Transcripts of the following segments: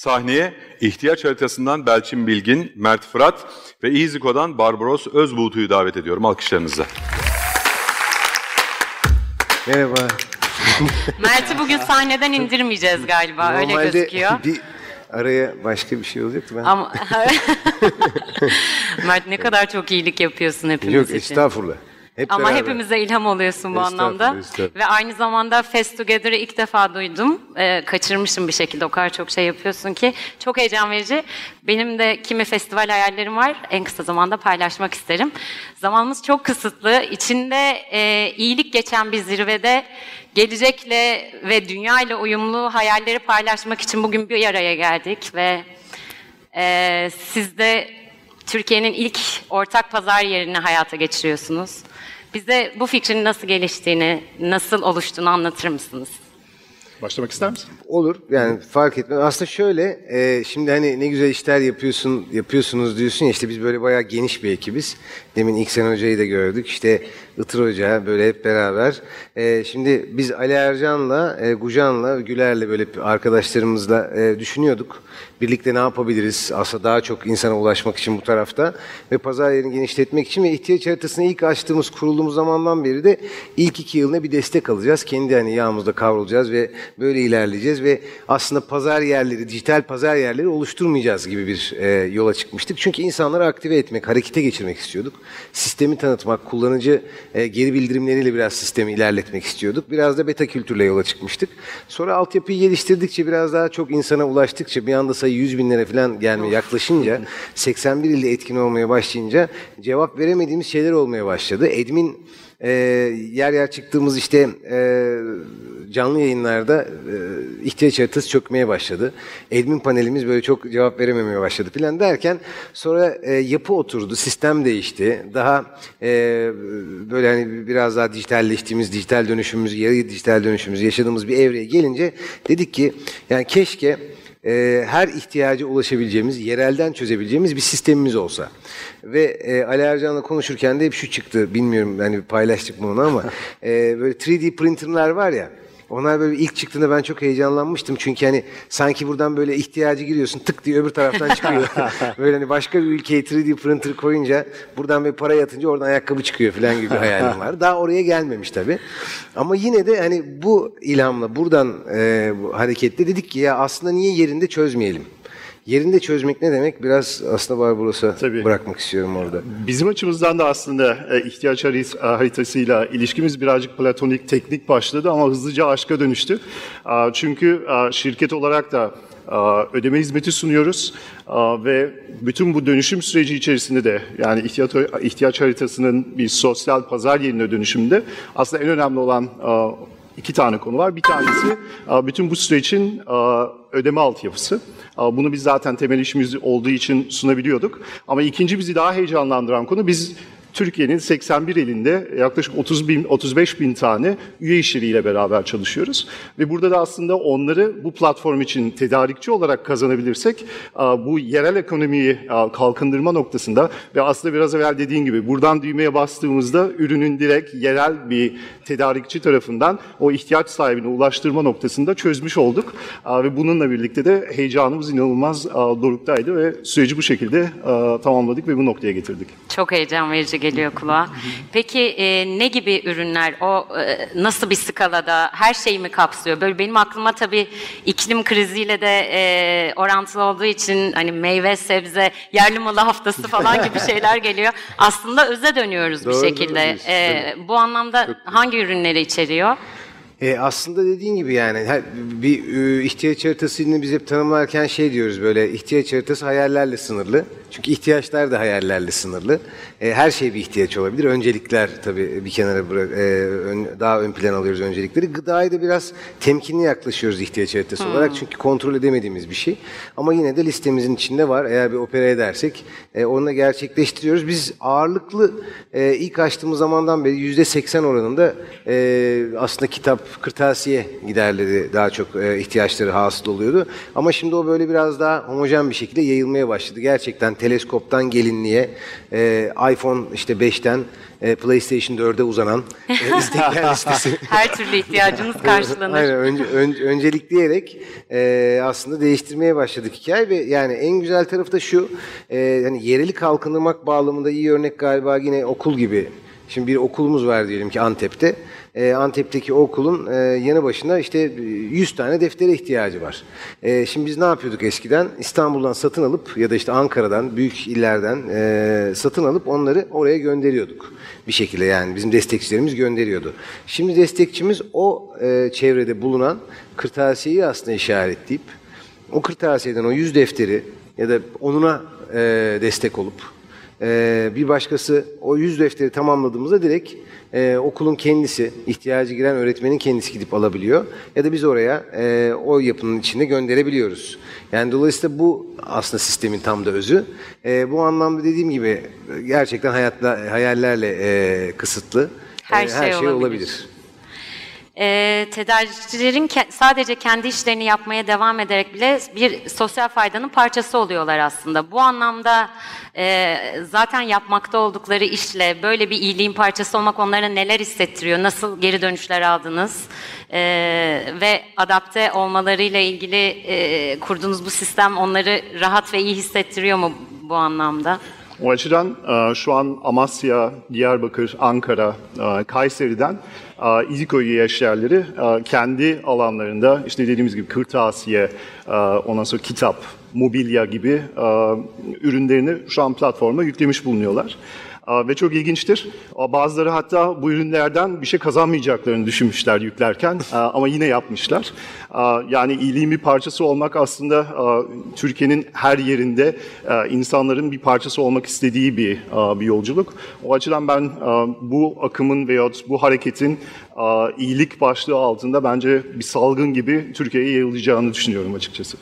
Sahneye ihtiyaç haritasından Belçin Bilgin, Mert Fırat ve İziko'dan Barbaros Özbuğtu'yu davet ediyorum alkışlarınızla. Merhaba. Mert'i bugün sahneden indirmeyeceğiz galiba öyle Normalde gözüküyor. bir araya başka bir şey olacaktı ben. Ama Mert ne kadar çok iyilik yapıyorsun hepimiz Yok için. estağfurullah. Hep Ama beraber. hepimize ilham oluyorsun bu Estağfurullah, anlamda. estağfurullah. Ve aynı zamanda Fest Together'ı ilk defa duydum. Ee, kaçırmışım bir şekilde o kadar çok şey yapıyorsun ki. Çok heyecan verici. Benim de kimi festival hayallerim var. En kısa zamanda paylaşmak isterim. Zamanımız çok kısıtlı. İçinde e, iyilik geçen bir zirvede gelecekle ve dünya ile uyumlu hayalleri paylaşmak için bugün bir araya geldik ve e, siz de Türkiye'nin ilk ortak pazar yerini hayata geçiriyorsunuz. Bize bu fikrin nasıl geliştiğini, nasıl oluştuğunu anlatır mısınız? Başlamak ister misin? Olur yani fark etmez. Aslında şöyle e, şimdi hani ne güzel işler yapıyorsun yapıyorsunuz diyorsun ya işte biz böyle bayağı geniş bir ekibiz. Demin İksen Hoca'yı da gördük işte Itır Hoca böyle hep beraber. E, şimdi biz Ali Ercan'la, e, Gujan'la, Güler'le böyle arkadaşlarımızla e, düşünüyorduk. Birlikte ne yapabiliriz aslında daha çok insana ulaşmak için bu tarafta ve pazar yerini genişletmek için ve ihtiyaç haritasını ilk açtığımız kurulduğumuz zamandan beri de ilk iki yılına bir destek alacağız. Kendi hani yağımızda kavrulacağız ve böyle ilerleyeceğiz ve aslında pazar yerleri, dijital pazar yerleri oluşturmayacağız gibi bir e, yola çıkmıştık. Çünkü insanları aktive etmek, harekete geçirmek istiyorduk. Sistemi tanıtmak, kullanıcı e, geri bildirimleriyle biraz sistemi ilerletmek istiyorduk. Biraz da beta kültürle yola çıkmıştık. Sonra altyapıyı geliştirdikçe biraz daha çok insana ulaştıkça bir anda sayı 100 binlere falan gelmeye yaklaşınca 81 ilde etkin olmaya başlayınca cevap veremediğimiz şeyler olmaya başladı. Admin e, yer yer çıktığımız işte e, canlı yayınlarda e, ihtiyaç haritası çökmeye başladı. Admin panelimiz böyle çok cevap verememeye başladı filan derken sonra e, yapı oturdu, sistem değişti. Daha e, böyle hani biraz daha dijitalleştiğimiz, dijital dönüşümümüz, yarı dijital dönüşümümüz yaşadığımız bir evreye gelince dedik ki yani keşke her ihtiyaca ulaşabileceğimiz, yerelden çözebileceğimiz bir sistemimiz olsa. Ve e, Ali Ercan'la konuşurken de hep şu çıktı, bilmiyorum hani paylaştık mı onu ama e, böyle 3D printerlar var ya, onlar böyle ilk çıktığında ben çok heyecanlanmıştım. Çünkü hani sanki buradan böyle ihtiyacı giriyorsun tık diye öbür taraftan çıkıyor. böyle hani başka bir ülkeye 3D printer koyunca buradan bir para yatınca oradan ayakkabı çıkıyor falan gibi hayalim var. Daha oraya gelmemiş tabii. Ama yine de hani bu ilhamla buradan e, hareketle dedik ki ya aslında niye yerinde çözmeyelim? Yerinde çözmek ne demek? Biraz aslında Barbaros'a bırakmak istiyorum orada. Bizim açımızdan da aslında e, ihtiyaç harit- haritasıyla ilişkimiz birazcık platonik, teknik başladı ama hızlıca aşka dönüştü. Çünkü şirket olarak da ödeme hizmeti sunuyoruz ve bütün bu dönüşüm süreci içerisinde de yani ihtiyaç, ihtiyaç haritasının bir sosyal pazar yerine dönüşümde aslında en önemli olan iki tane konu var. Bir tanesi aa, bütün bu sürecin aa, ödeme altyapısı. Aa, Bunu biz zaten temel işimiz olduğu için sunabiliyorduk. Ama ikinci bizi daha heyecanlandıran konu biz Türkiye'nin 81 ilinde yaklaşık 30 bin, 35 bin tane üye işleriyle beraber çalışıyoruz. Ve burada da aslında onları bu platform için tedarikçi olarak kazanabilirsek bu yerel ekonomiyi kalkındırma noktasında ve aslında biraz evvel dediğin gibi buradan düğmeye bastığımızda ürünün direkt yerel bir tedarikçi tarafından o ihtiyaç sahibine ulaştırma noktasında çözmüş olduk. Ve bununla birlikte de heyecanımız inanılmaz doruktaydı ve süreci bu şekilde tamamladık ve bu noktaya getirdik. Çok heyecan verici geliyor kulağa. Peki e, ne gibi ürünler? O e, nasıl bir skalada? Her şeyi mi kapsıyor? Böyle benim aklıma tabii iklim kriziyle de e, orantılı olduğu için hani meyve, sebze, yerli malı haftası falan gibi şeyler geliyor. Aslında öze dönüyoruz bir Doğru, şekilde. E, bu anlamda hangi ürünleri içeriyor? E, aslında dediğin gibi yani her, bir e, ihtiyaç haritasını biz hep tanımlarken şey diyoruz böyle ihtiyaç haritası hayallerle sınırlı. Çünkü ihtiyaçlar da hayallerle sınırlı. E, her şey bir ihtiyaç olabilir. Öncelikler tabii bir kenara bırak, e, ön- daha ön plan alıyoruz öncelikleri. Gıdayı da biraz temkinli yaklaşıyoruz ihtiyaç haritası olarak. Çünkü kontrol edemediğimiz bir şey. Ama yine de listemizin içinde var. Eğer bir opera edersek e, onu da gerçekleştiriyoruz. Biz ağırlıklı e, ilk açtığımız zamandan beri yüzde seksen oranında e, aslında kitap, kırtasiye giderleri daha çok e, ihtiyaçları hasıl oluyordu. Ama şimdi o böyle biraz daha homojen bir şekilde yayılmaya başladı. Gerçekten teleskoptan gelinliğe, e, iPhone işte 5'ten e, PlayStation 4'e uzanan e, istekler listesi. Her türlü ihtiyacımız karşılanır. Aynen önce, ön, öncelikleyerek e, aslında değiştirmeye başladık hikaye ve yani en güzel tarafı da şu e, hani yereli kalkındırmak bağlamında iyi örnek galiba yine okul gibi. Şimdi bir okulumuz var diyelim ki Antep'te. E, Antep'teki okulun e, yanı başına işte 100 tane deftere ihtiyacı var. E, şimdi biz ne yapıyorduk eskiden? İstanbul'dan satın alıp ya da işte Ankara'dan, büyük illerden e, satın alıp onları oraya gönderiyorduk. Bir şekilde yani bizim destekçilerimiz gönderiyordu. Şimdi destekçimiz o e, çevrede bulunan kırtasiyeyi aslında işaretleyip o kırtasiyeden o 100 defteri ya da onuna e, destek olup ee, bir başkası o 100 defteri tamamladığımızda direkt e, okulun kendisi, ihtiyacı giren öğretmenin kendisi gidip alabiliyor. Ya da biz oraya e, o yapının içinde gönderebiliyoruz. Yani dolayısıyla bu aslında sistemin tam da özü. E, bu anlamda dediğim gibi gerçekten hayatla, hayallerle e, kısıtlı. Her E, şey her şey olabilir. olabilir. E, tedarikçilerin ke- sadece kendi işlerini yapmaya devam ederek bile bir sosyal faydanın parçası oluyorlar aslında. Bu anlamda e, zaten yapmakta oldukları işle böyle bir iyiliğin parçası olmak onlara neler hissettiriyor? Nasıl geri dönüşler aldınız? E, ve adapte olmalarıyla ilgili e, kurduğunuz bu sistem onları rahat ve iyi hissettiriyor mu bu anlamda? O açıdan e, şu an Amasya, Diyarbakır, Ankara, e, Kayseri'den e, İziko yaşyerleri e, kendi alanlarında işte dediğimiz gibi kırtasiye, ondan sonra kitap, mobilya gibi ürünlerini şu an platforma yüklemiş bulunuyorlar. Ve çok ilginçtir. Bazıları hatta bu ürünlerden bir şey kazanmayacaklarını düşünmüşler yüklerken ama yine yapmışlar. Yani iyiliğin bir parçası olmak aslında Türkiye'nin her yerinde insanların bir parçası olmak istediği bir bir yolculuk. O açıdan ben bu akımın veyahut bu hareketin iyilik başlığı altında bence bir salgın gibi Türkiye'ye yayılacağını düşünüyorum açıkçası.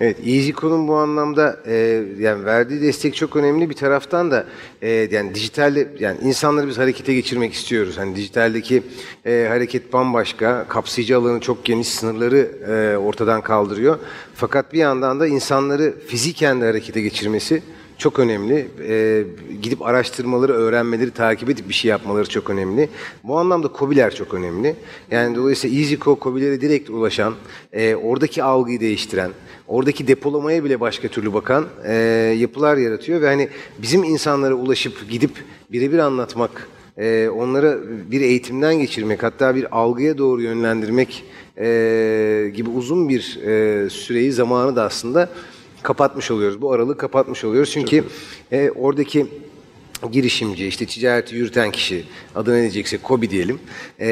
Evet, EasyCo'nun bu anlamda e, yani verdiği destek çok önemli. Bir taraftan da e, yani dijitalde yani insanları biz harekete geçirmek istiyoruz. Hani dijitaldeki e, hareket bambaşka, kapsayıcı alanı çok geniş, sınırları e, ortadan kaldırıyor. Fakat bir yandan da insanları fiziken de harekete geçirmesi çok önemli. Ee, gidip araştırmaları, öğrenmeleri, takip edip bir şey yapmaları çok önemli. Bu anlamda COBİ'ler çok önemli. Yani dolayısıyla EasyCo, COBİ'lere direkt ulaşan, e, oradaki algıyı değiştiren, oradaki depolamaya bile başka türlü bakan e, yapılar yaratıyor. Ve hani bizim insanlara ulaşıp gidip birebir anlatmak, e, onlara bir eğitimden geçirmek, hatta bir algıya doğru yönlendirmek e, gibi uzun bir e, süreyi, zamanı da aslında kapatmış oluyoruz. Bu aralığı kapatmış oluyoruz. Çünkü e, oradaki girişimci, işte ticareti yürüten kişi, adına ne diyecekse KOBİ diyelim. E,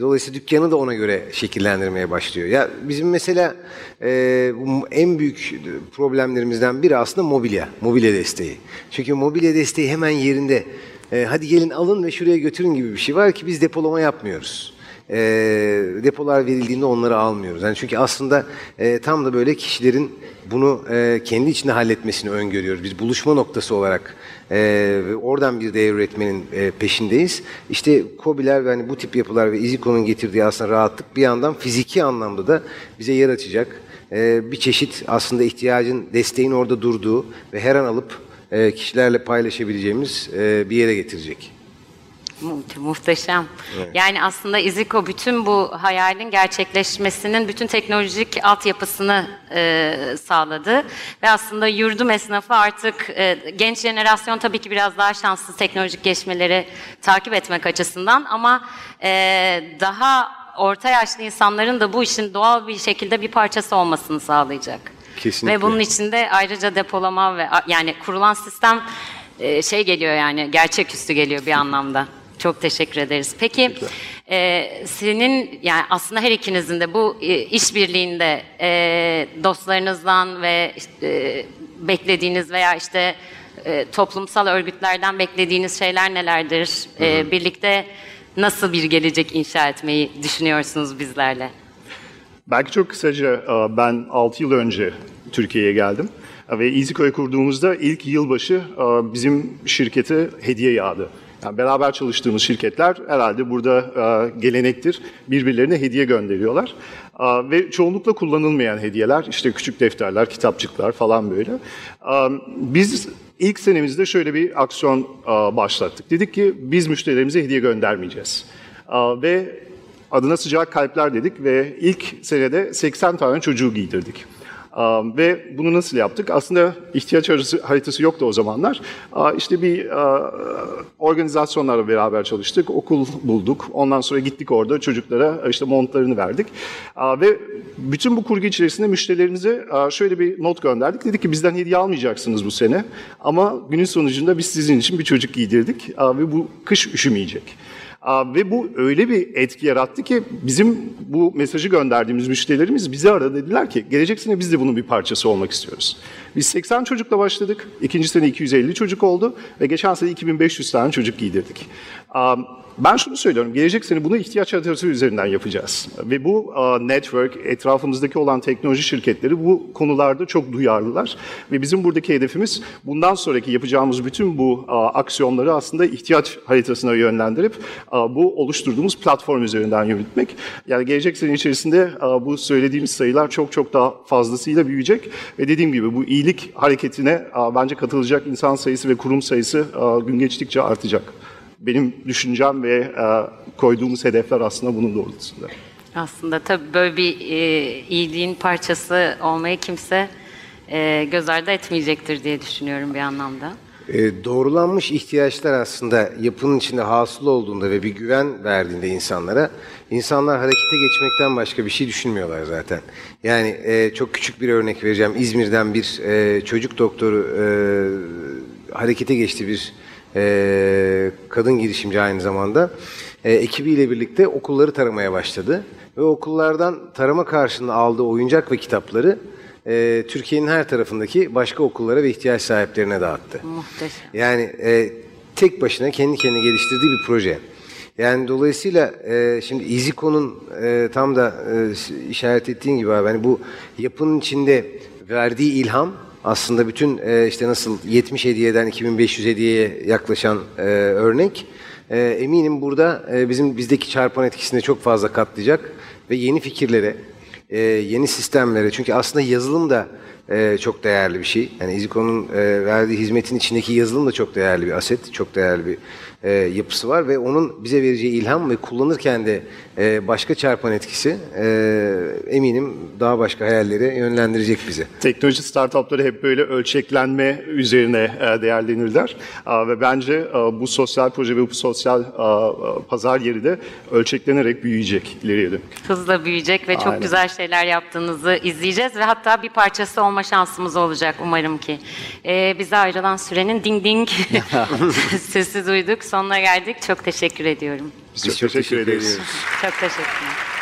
dolayısıyla dükkanı da ona göre şekillendirmeye başlıyor. Ya bizim mesela e, en büyük problemlerimizden biri aslında mobilya, mobilya desteği. Çünkü mobilya desteği hemen yerinde. E, hadi gelin alın ve şuraya götürün gibi bir şey var ki biz depolama yapmıyoruz e, depolar verildiğinde onları almıyoruz. Yani çünkü aslında e, tam da böyle kişilerin bunu e, kendi içinde halletmesini öngörüyoruz. Biz buluşma noktası olarak e, oradan bir değer üretmenin e, peşindeyiz. İşte COBİ'ler ve hani bu tip yapılar ve EasyCo'nun getirdiği aslında rahatlık bir yandan fiziki anlamda da bize yer açacak. E, bir çeşit aslında ihtiyacın, desteğin orada durduğu ve her an alıp e, kişilerle paylaşabileceğimiz e, bir yere getirecek. Mu- Muhteşem. Yani aslında İziko bütün bu hayalin gerçekleşmesinin bütün teknolojik altyapısını e, sağladı. Ve aslında yurdum esnafı artık e, genç jenerasyon tabii ki biraz daha şanslı teknolojik gelişmeleri takip etmek açısından ama e, daha orta yaşlı insanların da bu işin doğal bir şekilde bir parçası olmasını sağlayacak. Kesinlikle. Ve bunun içinde ayrıca depolama ve yani kurulan sistem e, şey geliyor yani gerçeküstü geliyor bir anlamda. Çok teşekkür ederiz. Peki e, senin yani aslında her ikinizin de bu e, işbirliğinde e, dostlarınızdan ve işte, e, beklediğiniz veya işte e, toplumsal örgütlerden beklediğiniz şeyler nelerdir? E, birlikte nasıl bir gelecek inşa etmeyi düşünüyorsunuz bizlerle? Belki çok kısaca e, ben 6 yıl önce Türkiye'ye geldim E, ve EasyCo'yu kurduğumuzda ilk yılbaşı bizim şirkete hediye yağdı. Yani beraber çalıştığımız şirketler herhalde burada e, gelenektir. Birbirlerine hediye gönderiyorlar. E, ve çoğunlukla kullanılmayan hediyeler, işte küçük defterler, kitapçıklar falan böyle. E, biz ilk senemizde şöyle bir aksiyon başlattık. Dedik ki biz müşterilerimize hediye göndermeyeceğiz. Ve adına sıcak kalpler dedik ve ilk senede 80 tane çocuğu giydirdik. Ve bunu nasıl yaptık? Aslında ihtiyaç haritası, yoktu o zamanlar. İşte bir organizasyonlarla beraber çalıştık, okul bulduk. Ondan sonra gittik orada çocuklara işte montlarını verdik. Ve bütün bu kurgu içerisinde müşterilerimize şöyle bir not gönderdik. Dedik ki bizden hediye almayacaksınız bu sene. Ama günün sonucunda biz sizin için bir çocuk giydirdik ve bu kış üşümeyecek. Ve bu öyle bir etki yarattı ki bizim bu mesajı gönderdiğimiz müşterilerimiz bize aradı dediler ki gelecek sene biz de bunun bir parçası olmak istiyoruz. Biz 80 çocukla başladık, ikinci sene 250 çocuk oldu ve geçen sene 2500 tane çocuk giydirdik. Ben şunu söylüyorum, gelecek sene bunu ihtiyaç haritası üzerinden yapacağız. Ve bu network, etrafımızdaki olan teknoloji şirketleri bu konularda çok duyarlılar. Ve bizim buradaki hedefimiz bundan sonraki yapacağımız bütün bu aksiyonları aslında ihtiyaç haritasına yönlendirip bu oluşturduğumuz platform üzerinden yürütmek. Yani gelecek sene içerisinde aa, bu söylediğimiz sayılar çok çok daha fazlasıyla büyüyecek. Ve dediğim gibi bu iyilik hareketine aa, bence katılacak insan sayısı ve kurum sayısı gün geçtikçe artacak. Benim düşüncem ve e, koyduğumuz hedefler aslında bunun doğrultusunda. Aslında tabii böyle bir e, iyiliğin parçası olmayı kimse e, göz ardı etmeyecektir diye düşünüyorum bir anlamda. E, doğrulanmış ihtiyaçlar aslında yapının içinde hasıl olduğunda ve bir güven verdiğinde insanlara, insanlar harekete geçmekten başka bir şey düşünmüyorlar zaten. Yani e, çok küçük bir örnek vereceğim. İzmir'den bir e, çocuk doktoru e, harekete geçti bir kadın girişimci aynı zamanda. Ekibiyle birlikte okulları taramaya başladı. Ve okullardan tarama karşılığında aldığı oyuncak ve kitapları e, Türkiye'nin her tarafındaki başka okullara ve ihtiyaç sahiplerine dağıttı. Muhteşem. Yani e, tek başına kendi kendine geliştirdiği bir proje. Yani dolayısıyla e, şimdi EasyCon'un e, tam da e, işaret ettiğin gibi abi hani bu yapının içinde verdiği ilham aslında bütün e, işte nasıl 70 hediyeden 2500 hediyeye yaklaşan e, örnek e, eminim burada e, bizim bizdeki çarpan etkisini çok fazla katlayacak ve yeni fikirlere, e, yeni sistemlere çünkü aslında yazılım da e, çok değerli bir şey. Yani EasyCon'un e, verdiği hizmetin içindeki yazılım da çok değerli bir aset, çok değerli bir e, yapısı var ve onun bize vereceği ilham ve kullanırken de e, başka çarpan etkisi e, eminim daha başka hayallere yönlendirecek bizi. Teknoloji startupları hep böyle ölçeklenme üzerine e, değerlenirler. Aa, Ve bence e, bu sosyal proje ve bu sosyal e, pazar yeri de ölçeklenerek büyüyecek ileriye dönük. Hızla büyüyecek ve çok Aynen. güzel şeyler yaptığınızı izleyeceğiz ve hatta bir parçası olma şansımız olacak umarım ki. Ee, bize ayrılan sürenin ding ding sesi duyduk. Sonuna geldik. Çok teşekkür ediyorum. Biz çok teşekkür ederiz. Çok teşekkürler.